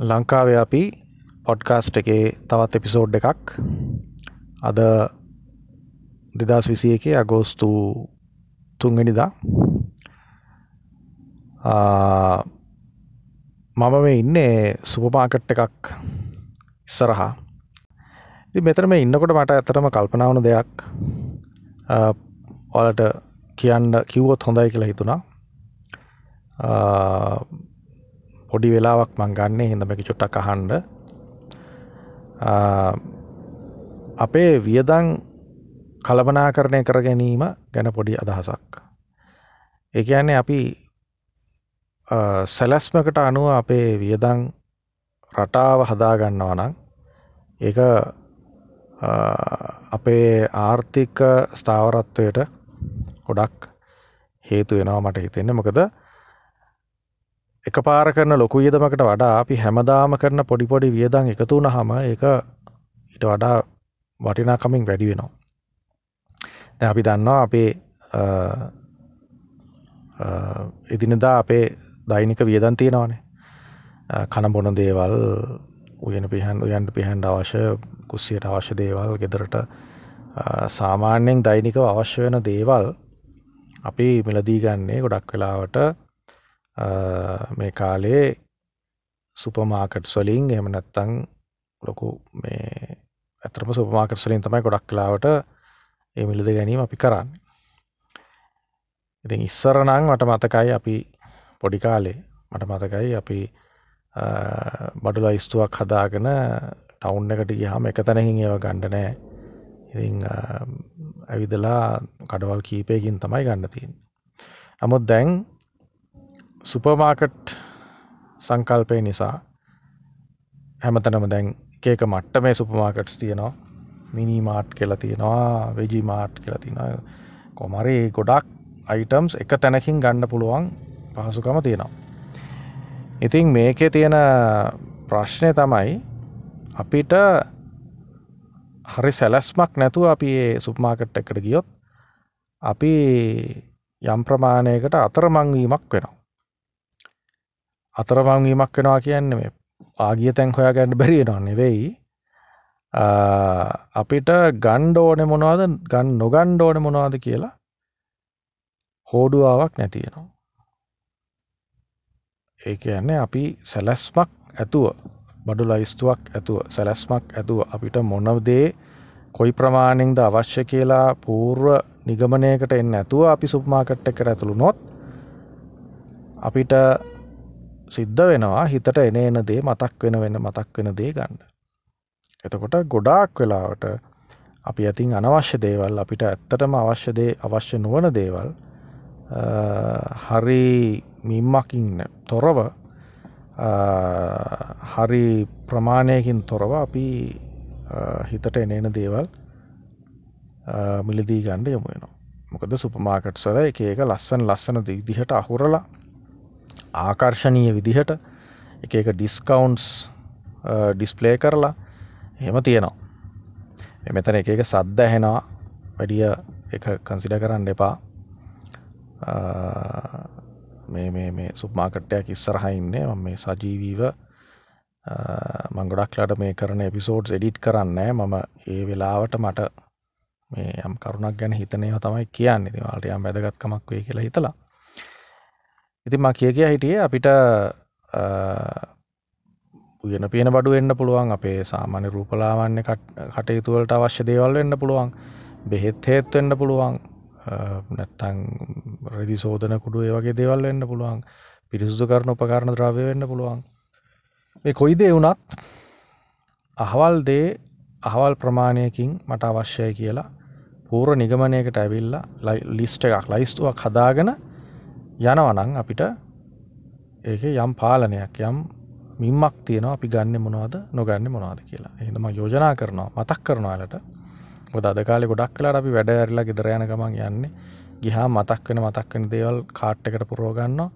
ලංකාවේ අපි පොඩ්කාස්ට් එකේ තවත් එපිසෝඩ් එකක්. අද දෙදස් විසි එක අගෝස්තු තුන්ගනිදා මම මේ ඉන්නේ සුපමාකට් එකක් ඉස්සරහා. මෙතර මේ ඉන්නකොට මට ඇතරම කල්පනාවන දෙයක් ඔලට කියන්න කිව්වොත් හොඳයි කියලා හිතුණා. පොඩි වෙලාවක් මං ගන්නේ හිඳමැකි චුට්ටක් අහන්ඩ අපේ වියදං කළබනා කරණය කර ගැනීම ගැන පොඩි අදහසක්. ඒ කියන්නේ අපි සැලැස්මකට අනුව අපේ වියදං රටාව හදාගන්නවා නම් ඒ අපේ ආර්ථික ස්ථාවරත්වයට ගොඩක් හේතු වෙනවා මට හිතෙන්න. මොකද එක පාර කරන ලොකු වියදමකට වඩා අපි හැමදාම කරන පොඩිපොඩි වියදං එකතු වුණහම ඒක ඊට වඩා වටිනාකමින් වැඩි වෙනවා. දැන් අපි දන්නවා අපේ එදිනදා අපේ දෛනික වියදන් තියෙනවානේ. කන බොන දේවල් උයන පිහන් උයන්ට පිහන්ඩ අවශ්‍ය කුස්සියට අවශ්‍ය දේවල් ගෙදරට සාමාන්‍යයෙන් දෛනිකව අවශ්‍ය වෙන දේවල් අපි මිලදී ගන්නේ ගොඩක් වෙලාවට මේ කාලේ සුපමාකට් වලින් එහෙම නැත්තං ලොකු මේ ඇතරම සුපමාකට් වලින් තමයි ගොඩක් කලාවට ඒ මිලද ගැනීම අපි කරන්න. ඉතින් ඉස්සරනං මට මතකයි අපි පොඩි කාලේ මට මතකයි අපි බඩුල ස්තුවක් හදාගෙන ටවුන් එකට ගිහම එක තැනහින් ඒව ගණ්ඩ නෑ. ඉතිං ඇවිදලා කඩවල් කීපයකින් තමයි ගන්න තින් නමුත් දැන් සුපමාකට් සංකල්පය නිසා හැමතනම දැන් ඒක මට්ට මේ සුපමාකට්ස් තියෙනවා. මිනිමාට් කියලා තියෙනවා වෙජිමාට් කියලා තියෙන කොමරි ගොඩක් අයිටම්ස් එක තැනකින් ගණ්ඩ පුළුවන් පහසුකම තියෙනවා. ඉතින් මේකේ තියෙන ප්‍රශ්නය තමයි අපිට හරි සැලැස්මක් නැතුව අපි ඒ සුප්මාකට් එකට ගියොත් අපි යම් ප්‍රමාණයකට අතරමංවීමක් වෙනවා. අතරමංවීමක් වෙනවා කියන්න මේ ආගිය තැන් හොයා ගැන්ඩ බැරිෙනවා නෙවෙයි. අපිට ගණ්ඩ ඕන මොනවාද? ගන්න නොගණ්ඩ ඕන මොනවාද කියලා හෝඩුවාවක් නැතියෙනවා ඒ කියන්නේ අපි සැලැස්මක් ඇතුව බඩු ලයිස්තුවක් ඇතුව සැලැස්මක් ඇතුව අපිට මොනවදේ කොයි ප්‍රමාණෙන්ද අවශ්‍ය කියලා පූර්ව නිගමනයකට එන්න ඇතුව අපි සුප්මාකට් එකට ඇතුළු නොත් අපිට සිද්ධ වෙනවා හිතට එන එන දේ මතක් වෙන වෙන මතක් වෙන දේ ගන්න. එතකොට ගොඩාක් වෙලාවට අපි ඇතින් අනවශ්‍ය දේවල් අපිට ඇත්තටම අවශ්‍ය දේ අවශ්‍ය නුවන දේවල් හරි මිම්මකින්න තොරව හරි ප්‍රමාණයකින් තොරව අපි හිතට එනන දේවල් මිලදී ගණ්ඩ යොමු වෙනවා මොකද සුපමාකට් සල එක එක ලස්සන ලස්සන දිදිහට අහුරලා ආකර්ශණීය විදිහට එක එක ඩිස්කවුන්ස් ඩිස්පලේ කරලා එහෙම තියෙනවා. මෙතන එක එක සද්ද ඇහෙනවා වැඩිය එක කන්සිඩ කරන්න එපා. මේ මේ මේ සුප්මාකට්ටයක් ඉස්සරහ ඉන්නේ. ම මේ සජීවීව මංගොඩක්ලට මේ කරන එපිසෝඩ්ස් එඩිට් කරන්න මම ඒ වෙලාවට මට මේ යම් කරුණක් ගැන හිතනය තමයි කියන්න. ඉතිවාට යම් වැදගත්කමක් වේ කියලා හිතලා. ඉතින් මා කිය කිය හිටියේ අපිට උයන පියන බඩු වෙන්න පුළුවන් අපේ සාමාන්‍ය රූපලාවන්‍ය කටයුතුවලට අවශ්‍ය දේවල් වෙන්න පුළුවන් බෙහෙත් හේත් වෙන්න පුළුවන් නැත්තං රෙදි සෝදන කුඩු ඒ වගේ දේවල් වෙන්න පුළුවන් පිරිසුදු කරන උපකරණ ද්‍රව්‍ය වෙන්න පුළුවන්. මේ කොයි දේ වුණත් අහවල් දේ අහවල් ප්‍රමාණයකින් මට අවශ්‍යය කියලා පූර නිගමනයකට ඇවිල්ලා ලිස්ට එකක් ලයිස්තුවක් හදාගෙන යනවනං අපිට ඒක යම් පාලනයක් යම් මින්මක් තියෙනවා අපි ගන්න මොනවද නොගන්න මොනවාද කියලා. එහෙදම යෝජනා කරනවා මතක් කරනවාලට ගොද අද කාලෙ ගොඩක් කලාට අපි වැඩ ඇරලා ගෙදර යන ගමන් යන්නේ. ගිහා මතක් වෙන මතක් වෙන දේවල් කාට් එකට පුරෝගන්නවා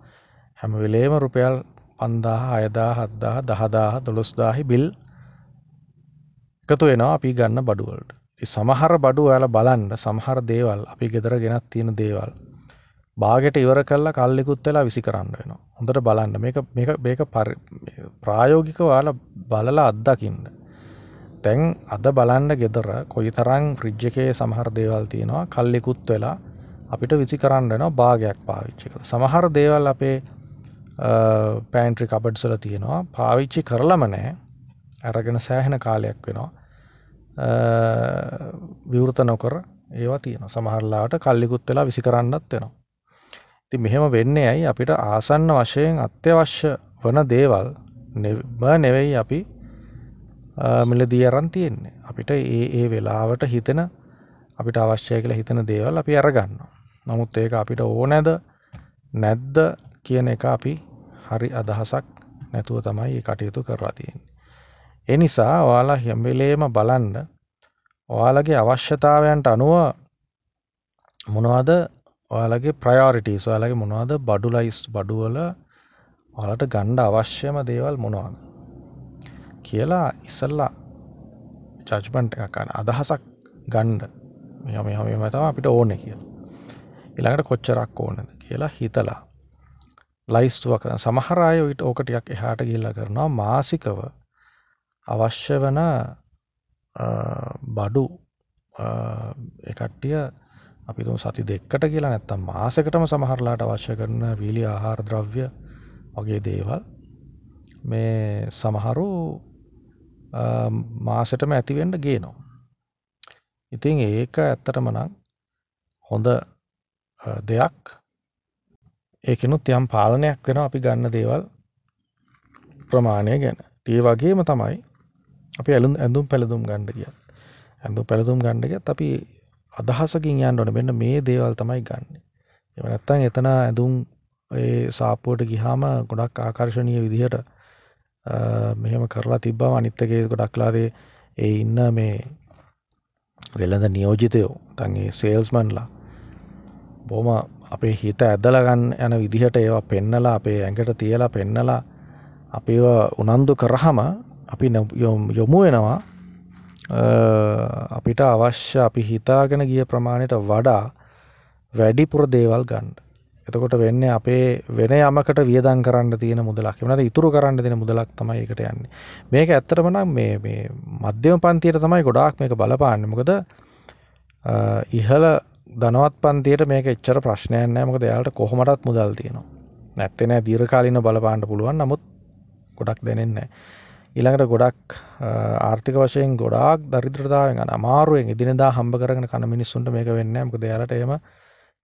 හැම වෙලේම රුපියල් පන්දාහ අයදා හද්දා දහදාහ දොළොස්දාහි බිල් එකතු වෙනවා අපි ගන්න බඩුවලට සමහර බඩු ඔයාල බලන්න සමහර දේවල් අපි ගෙදර ගෙනත් තියෙන දේවල්. බාගෙට ඉවර කල්ලා කල්ලෙකුත් වෙලා විසි කරන්න වෙන හොඳට බලන්න. මේක මේක ප්‍රායෝගික වාල බලලා අත්දකින්න. තැන් අද බලන්න ගෙදර කොයි තරං ෆ්‍රිජ්ජකේ සමහර දේවල් තියෙනවා. කල්ලෙකුත් වෙලා අපිට විසි කරන්න වෙන භාගයක් පාවිච්චි කළ සමහර දේවල් අපේ පෑන්ට්‍රි කබඩ්සල තියෙනවා. පාවිච්චි කරලම නෑ ඇරගෙන සෑහෙන කාලයක් වෙනවා. විවෘත නොකර ඒවා තියෙන සමහරලාට කල්ලිකුත් වෙලා විසි කරන්නත් වෙනවා. ති මෙහෙම වෙන්නේ ඇයි? අපිට ආසන්න වශයෙන් අත්‍යවශ්‍ය වන දේවල් නෙවෙයි අපි මිලදී අරන් තියෙන්නේ. අපිට ඒ ඒ වෙලාවට හිතෙන අපිට අවශ්‍යය කියලා හිතන දේවල් අපි අරගන්න නමුත් ඒක අපිට ඕනැද නැද්ද කියන එක අපි හරි අදහසක් නැතුව තමයි කටයුතු කරලා තියෙන්නේ. ඒ නිසා ඔයාලා හැම්වෙලේම බලන්න ඔයාලගේ අවශ්‍යතාවයන්ට අනුව මොනවද ඔයාලගේ ප්‍රයෝරිටීස් ඔයාලගේ මොනවද බඩු ලයිස් බඩුවල ඔයාලට ගණ්ඩ අවශ්‍යම දේවල් මොනවාද? කියලා ඉස්සල්ලා චජ්බන්ට් එකක්කන්න අදහසක් ගණ්ඩ මෙහම මෙහම තම අපිට ඕන කිය ඉළඟට කොච්චරක් ඕනද කියලා හිතලා. ලයිස්තුවක් සමහරය විට ඕකටයක් එහාට ගිල්ල කරනවා මාසිකව අවශ්‍ය වන බඩු එකට්ටිය අපි තුන් සති දෙක්කට කියලා නැත්තම් මාසකටම සමහරලාට අවශ්‍ය කරන වීලි ආහාර ද්‍රව්‍ය වගේ දේවල්. මේ සමහරු මාසටම ඇතිවෙන්ට ගේනවා. ඉතින් ඒක ඇත්තටම නම් හොඳ දෙයක්. ඒකනුත් යම් පාලනයක් වෙන අපි ගන්න දේවල් ප්‍රමාණය ගැන. ඒ වගේම තමයි අපි ඇලුම් ඇඳුම් පැළඳුම් ගණ්ඩ කිය ඇඳුම් පැළඳුම් ගණ්ඩගත් අපි අදහසකින් යන්න ඕන. මෙන්න මේ දේවල් තමයි ගන්න. එම නැත්තන් එතන ඇඳුම් ඒ සාපුවට ගිහාම ගොඩක් ආකර්ශණය විදිහට මෙහෙම කරලා තිබ්බම අනිත්තගේ ගොඩක්ලාදේ ඒ ඉන්න මේ වෙළඳ නියෝජිතයෝ තන්ගේ සේල්ස්මන්ලා බොම අපේ හිත ඇදලගන්න යන විදිහට ඒවා පෙන්නලා අපේ ඇඟට තියලා පෙන්නලා අපි උනන්දු කරහම අපි යොමු වෙනවා අපිට අවශ්‍ය අපි හිතාගෙන ගිය ප්‍රමාණයට වඩා වැඩිපුර දේවල් ගන්න. එතකොට වෙන්න අපේ වෙන යමකට වියදන් කරන්න තියෙන මුදලක්. වනට ඉතුරු කරන්න දෙන මුදලක් තමයි එකට යන්නේ. මේක ඇත්තරමනම් මේ මේ මධ්‍යම පන්තියට තමයි ගොඩාක් මේක බලපාන්න. මොකද ඉහල දනවත් පන්තියට මේක එච්චර ප්‍රශ්නයන් නෑ. මොකද එයාලට කොහොමටත් මුදල් තියෙනවා. නැත්තනෑ දීර්කාලින බලපාන්න පුළුවන්. නමුත් ගොඩක් දැනෙන්නේ ඊළඟට ගොඩක් ආර්ථික වශයෙන් ගොඩාක් දරිද්‍රතාවෙන් අමාරුවෙන් එදිනදා හම්බ කරගෙන කන මිනිස්සුන්ට මේක වෙන්නේ මොකද එයාලට එහෙම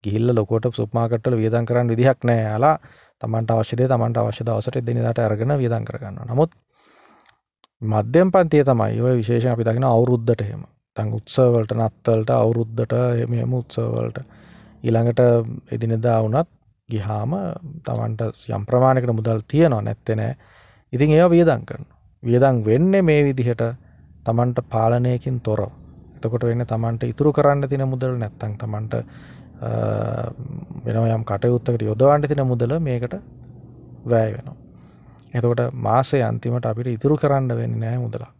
ගිහිල්ලා ලොකෝට සුප්මාකට්වල වියදම් කරන්න විදිහක් නැහැ. යාලා තමන්ට අවශ්‍ය දේ තමන්ට අවශ්‍ය දවසට එදිනෙදාට අරගෙන වියදම් කරගන්නවා. නමුත් මධ්‍යම පන්තිය තමයි ඔය විශේෂයෙන් අපි දකින අවුරුද්දට එහෙම. තන් උත්සවවලට නත්තලට අවුරුද්දට එහෙම උත්සවවලට ඊළඟට එදිනෙදා වුණත් ගිහාම තමන්ට යම් ප්‍රමාණයකට මුදල් තියෙනවා නැත්තේ නෑ. ඉතින් ඒවා වියදම් කරනවා. වියදං වෙන්නේ මේ විදිහට තමන්ට පාලනයකින් තොරව එතකොට වෙන්න තමන්ට ඉතුරු කරන්න තින මුදල් නැත්තං තමන්ට වෙන යම් කටයුත්තකට යොදවන්ට තින මුදල මේකට වැෑ වෙනවා. එතකොට මාසය අන්තිමට අපිට ඉතුරු කරන්න වෙන්න නෑ මුදලා.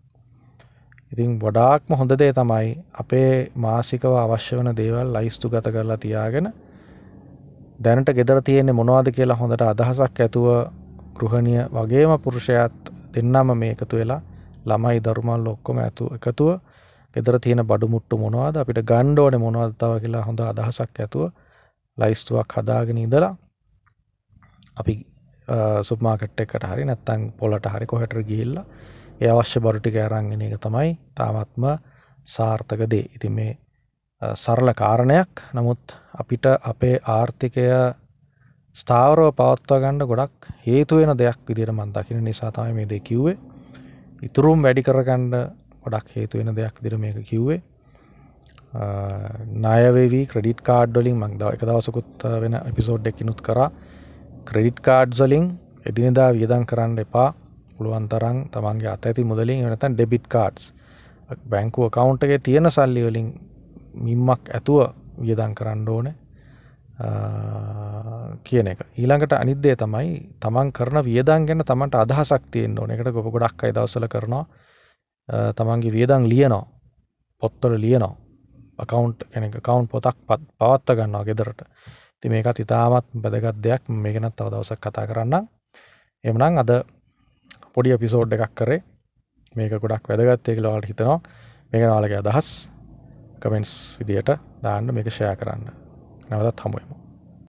ඉතින් වඩාක්ම හොඳ දේ තමයි අපේ මාසිකව අවශ්‍ය වන දේවල් ලයිස්තු ගත කරලා තියාගෙන දැනට ගෙදර තියෙන්නේ මොනවාද කියලා හොඳට අදහසක් ඇතුව ගෘහණිය වගේම පුරුෂයත් දෙන්නම මේ එකතු වෙලා ළමයි දරුමල් ඔක්කොම ඇතු එකතුව ගෙදර තියෙන බඩු මුට්ටු මොනවද අපිට ගණ්ඩ ඕන මොනවද තව කියලා හොඳ අදහසක් ඇතුව ලයිස්තුවක් හදාගෙන ඉඳලා අපි සුප්මාකට් එකට හරි නැත්තං පොලට හරි කොහැට ගිහිල්ල ඒ අවශ්‍ය බරුටික අරංගෙන එක තමයි තාමත්ම සාර්ථක දේ. ඉති මේ සරල කාරණයක්. නමුත් අපිට අපේ ආර්ථිකය ස්ථාවරව පවත්වා ගණ්ඩ ගොඩක් හේතුවෙන දෙයක් විදිර මන් දකින නිසා තමයි මේ දෙ කිව්වේ. ඉතුරුම් වැඩි කරගණ්ඩ ගොඩක් හේතුවෙන දෙයක් දිර මේක කිව්වේ. නයවේවී ක්‍රඩිට් කාඩ්ඩොලින් මං දව එක දවසකුත් වෙන එපිසෝඩ් එකිනුත් කර. ක්‍රඩිට් කාඩ්සොලින් එදිනිදා වියදන් කරන්න එපා. පුළුවන්තරං තමන්ගේ අත ඇති මුදලින් එනතන් ඩෙබිට් කාඩ්ස් බැංකුව කවුන්ටගේ තියෙන සල්ලිවලින් මින්මක් ඇතුව වියදන් කරන්න ඕනේ. කියන එක. ඊළඟට අනිද්දේ තමයි තමන් කරන වියදන් ගැන තමන්ට අදහසක් තියෙන්න්න ඕන. එකට ගොප ගොඩක් අයිදවසල කරනවා. තමන්ගේ වියදං ලියනවා. පොත්තොල ලියනවා. අකවුන්් කෙනෙක කවුන්් පොතක් පත් පවත්ත ගන්නවා ගෙදරට. ති මේකත් ඉතාමත් බැදගත් දෙයක්. මේකනත් තව දවසක් කතා කරන්න එමනං අද පොඩි එපිසෝඩ් එකක් කරේ. මේක ගොඩක් වැදගත්තය කියලවාට හිතනවා. මේක නාලගේ අදහස්. කමෙන්ස් විදියට දාන්න මේක ෂය කරන්න. 那我倒不认。